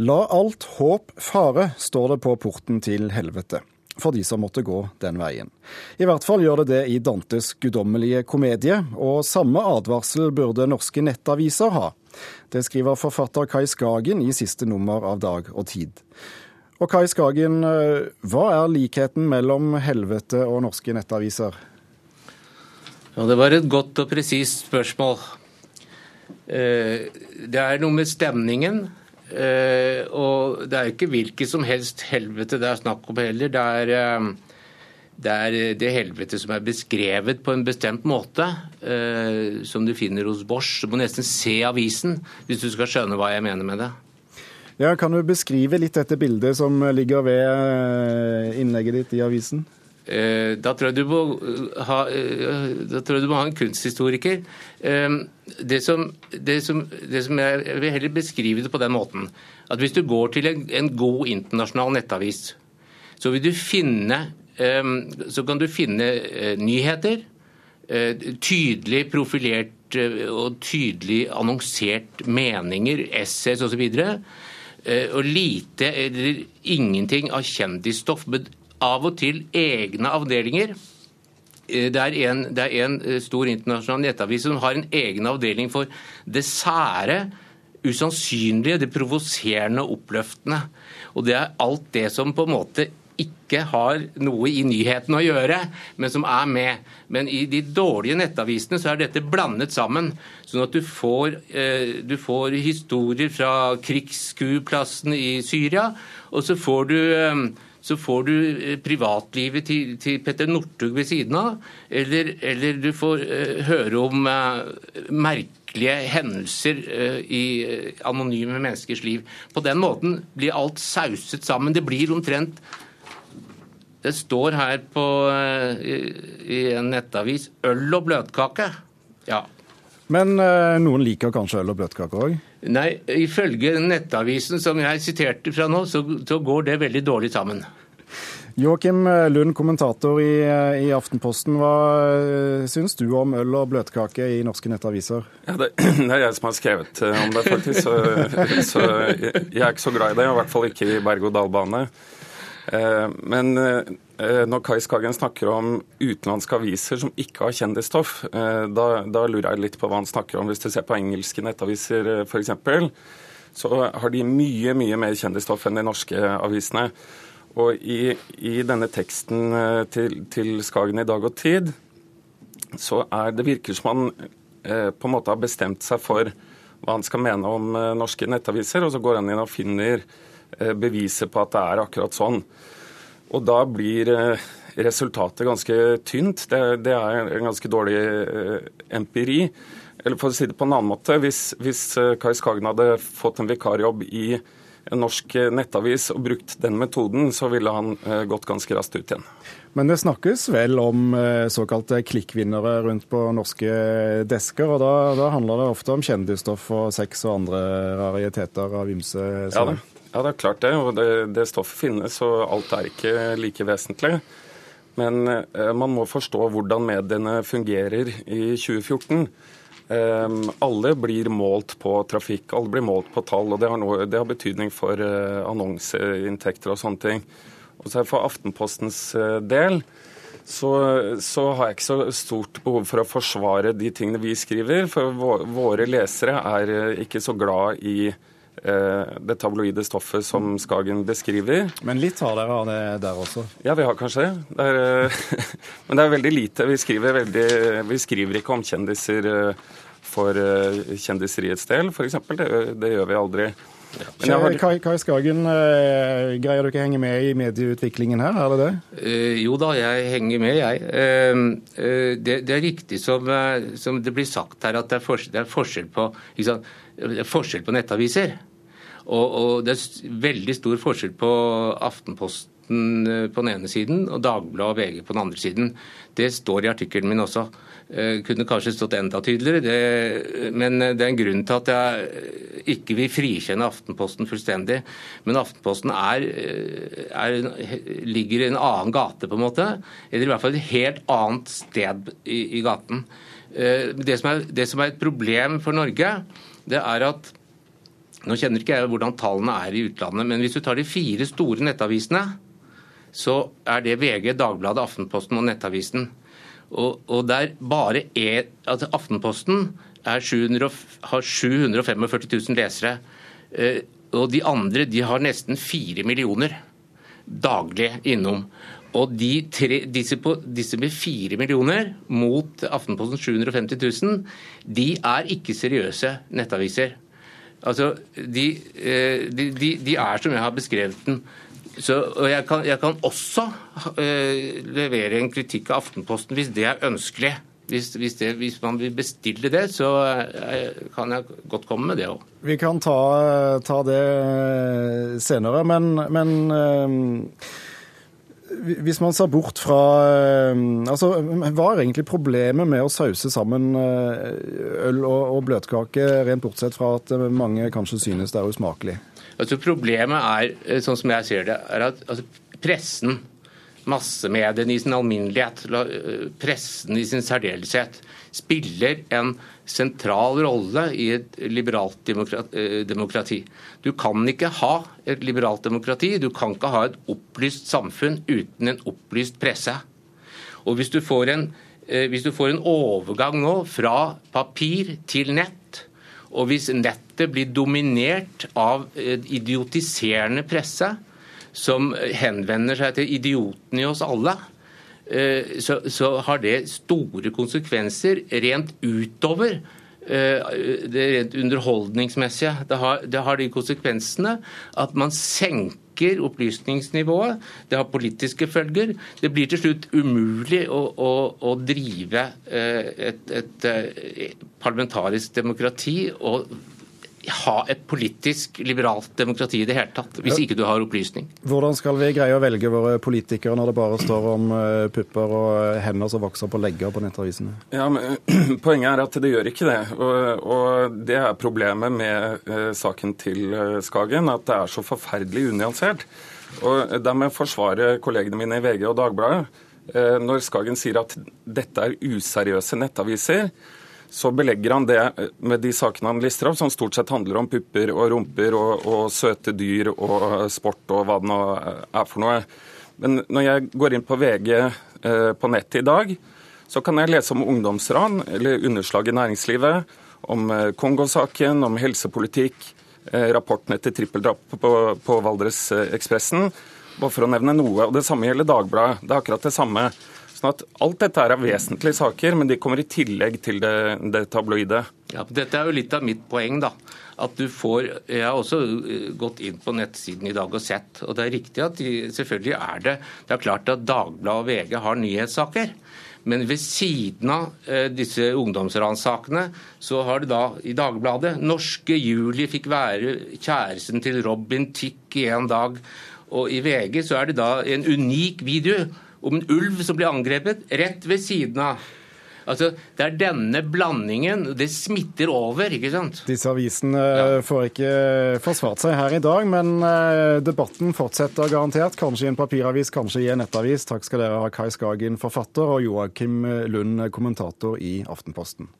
La alt håp fare, står det på porten til helvete for de som måtte gå den veien. I hvert fall gjør det det i Dantes guddommelige komedie, og samme advarsel burde norske nettaviser ha. Det skriver forfatter Kai Skagen i siste nummer av Dag og Tid. Og Kai Skagen, eh, hva er likheten mellom helvete og norske nettaviser? Ja, Det var et godt og presist spørsmål. Eh, det er noe med stemningen. Eh, og det er jo ikke hvilket som helst helvete det er snakk om heller. Det er det er det helvete som er beskrevet på en bestemt måte, eh, som du finner hos Bosch. Du må nesten se avisen hvis du skal skjønne hva jeg mener med det. Ja, Kan du beskrive litt dette bildet som ligger ved eh, innlegget ditt i avisen? Eh, da tror, jeg du må eh, ha, eh, du må ha en kunsthistoriker. Det som, det som, det som jeg, vil heller beskrive det på den måten at hvis du går til en, en god internasjonal nettavis, så finne så kan du finne eh, nyheter, eh, tydelig profilert eh, og tydelig annonsert meninger, essays osv. Og lite eller ingenting av kjendisstoff, av og til egne avdelinger. Det er, en, det er en stor internasjonal nettavis som har en egen avdeling for det sære, usannsynlige, det provoserende og oppløftende. Og det er alt det som på en måte ikke har noe i nyheten å gjøre, men som er med. Men i de dårlige nettavisene så er dette blandet sammen. Sånn at du får, eh, du får historier fra krigsskueplassen i Syria, og så får du eh, så får du eh, privatlivet til, til Petter Northug ved siden av, eller, eller du får uh, høre om uh, merkelige hendelser uh, i anonyme menneskers liv. På den måten blir alt sauset sammen. Det blir omtrent det står her på, i, i en nettavis 'øl og bløtkake'. Ja. Men eh, noen liker kanskje øl og bløtkake òg? Nei, ifølge nettavisen som jeg siterte fra nå, så, så går det veldig dårlig sammen. Joakim Lund, kommentator i, i, Aftenposten. Hva eh, syns du om øl og bløtkake i norske nettaviser? Ja, det, det, er jeg som har skrevet om det, faktisk. Så, så jeg er ikke så glad i det. I hvert fall ikke i berg-og-dal-bane. Eh, men eh, når Kai Skagen snakker om utenlandske aviser som ikke har kjendisstoff, eh, da, da, lurer jeg litt på hva han snakker om. Hvis du ser på engelske nettaviser f.eks., så har de mye mye mer kjendisstoff enn de norske avisene. Og i, i denne teksten til, til, Skagen i Dag og Tid, så er det virker som han på en måte har bestemt seg for hva han skal mene om norske nettaviser, og så går han inn og finner Eh, beviser på at det er akkurat sånn. Og da blir eh, resultatet ganske tynt. Det, det er en ganske dårlig eh, empiri. Eller for å si det på en annen måte, hvis, hvis Kai Skagen hadde fått en vikarjobb i en norsk nettavis og brukt den metoden, så ville han gått ganske raskt ut igjen. Men det snakkes vel om såkalte klikkvinnere rundt på norske desker, og da, da handler det ofte om kjendisstoff og sex og andre rariteter av ymse slag? Ja, ja, det er klart det. Og det, det stoffet finnes, og alt er ikke like vesentlig. Men eh, man må forstå hvordan mediene fungerer i 2014. Eh, alle blir målt på trafikk, alle blir målt på tall, og det har, noe, det har betydning for eh, annonseinntekter og sånne ting. Og så For Aftenpostens eh, del så, så, har jeg ikke så stort behov for å forsvare de tingene vi skriver. For våre lesere er eh, ikke så glad i det tabloide stoffet som Skagen beskriver. Men litt har dere av det der også? Ja, vi har kanskje det. er, eh, men det er veldig lite. Vi skriver, veldig, vi skriver ikke om kjendiser eh, for kjendiseriets del, f.eks. Det, det gjør vi aldri. Ja. Har... Kai, Kai, Skagen, greier du ikke å henge med i medieutviklingen her, er det det? Uh, jo da, jeg henger med, jeg. Uh, uh, det, det, er riktig som, som, det blir sagt her, at det er forskjell, det er forskjell, på, forskjell på nettaviser. Og, og det er veldig stor forskjell på Aftenposten eh, på den ene siden og Dagbladet og VG på den andre siden. Det står i artikkelen min også. Eh, kunne kanskje stått enda tydeligere, det, men det er en grunn til at jeg ikke vil frikjenne Aftenposten fullstendig. Men Aftenposten er, eh, er, ligger i en annen gate, på en måte. Eller i hvert fall et helt annet sted i, i gaten. Det som, er, det som er et problem for Norge, det er at Nå kjenner ikke jeg hvordan tallene er i utlandet, men hvis du tar de fire store nettavisene, så er det VG, Dagbladet, Aftenposten og Nettavisen. Og, og der bare er, altså Aftenposten 700, har 745 000 lesere. Eh, og de andre de har nesten fire millioner daglig innom. Og de tre, disse, på, disse, med fire millioner mot Aftenposten 750 000, de er ikke seriøse nettaviser. Altså, eh, de, de, de er som jeg har beskrevet den. Så, og jeg kan, jeg kan også uh, levere en kritikk av Aftenposten hvis det er ønskelig. Hvis, hvis, det, hvis, man vil bestille det, så uh, kan jeg godt komme med det òg. Vi kan ta, ta, det senere, men, men uh, hvis man ser bort fra altså, Hva er egentlig problemet med å sause sammen øl og, og bløtkake, rent bortsett fra at mange kanskje synes det er usmakelig? Altså Problemet er, eh, sånn som jeg ser det, er at altså, pressen, massemediene i sin alminnelighet, eh, pressen i sin særdeleshet, spiller en sentral rolle i et liberalt eh, demokrati. Du kan ikke ha et liberalt demokrati, du kan ikke ha et opplyst samfunn uten en opplyst presse. Og hvis du får en, hvis du får en overgang nå fra papir til nett, og hvis nettet blir dominert av idiotiserende presse, som henvender seg til idiotene i oss alle, eh, så, så har det store konsekvenser rent utover eh, det rent underholdningsmessige. Det har, det har de konsekvensene at man senker opplysningsnivået. Det har politiske følger. Det blir til slutt umulig å, å, å drive eh, et, et, parlamentarisk demokrati og ha et politisk liberalt demokrati i det hele tatt, hvis ikke du har opplysning. Hvordan skal vi greie å velge våre politikere når det bare står om pupper og hender som vokser på legger på nettavisene? Ja, men Poenget er at det gjør ikke det. Og, og det er problemet med uh, saken til uh, Skagen, at det er så forferdelig unyansert. Og Der må jeg forsvare kollegene mine i VG og Dagbladet. Uh, når Skagen sier at dette er useriøse nettaviser, så belegger han det med de sakene han lister opp, som stort sett handler om pupper og rumper og, og, søte dyr og sport og hva det nå er for noe. Men når jeg går inn på VG eh, på nettet i dag, så kan jeg lese om ungdomsran eller underslag i næringslivet, om eh, Kongo-saken, om helsepolitikk, eh, rapporten etter trippeldrap på, på Valdresekspressen, bare for å nevne noe. Og Det samme gjelder Dagbladet. Det er akkurat det samme. Sånn at Alt dette er vesentlige saker, men de kommer i tillegg til det, det tabloide. Ja, dette er jo litt av mitt poeng. da. At du får, Jeg har også eh, gått inn på nettsiden i dag og sett. og Det er riktig at de, selvfølgelig er det Det er klart at Dagbladet og VG har nyhetssaker. Men ved siden av eh, disse ungdomsranssakene, så har det da i Dagbladet Norske Julie fikk være kjæresten til Robin Tick i en dag. Og i VG så er det da en unik video om en ulv som blir angrepet rett ved siden av. Altså, Det er denne blandingen. Det smitter over, ikke sant? Disse avisene ja. får ikke forsvart seg her i dag, men eh, debatten fortsetter garantert. Kanskje i en papiravis, kanskje i en nettavis. Takk skal dere ha, Kai Skagen, forfatter, og Joakim Lund, kommentator i Aftenposten.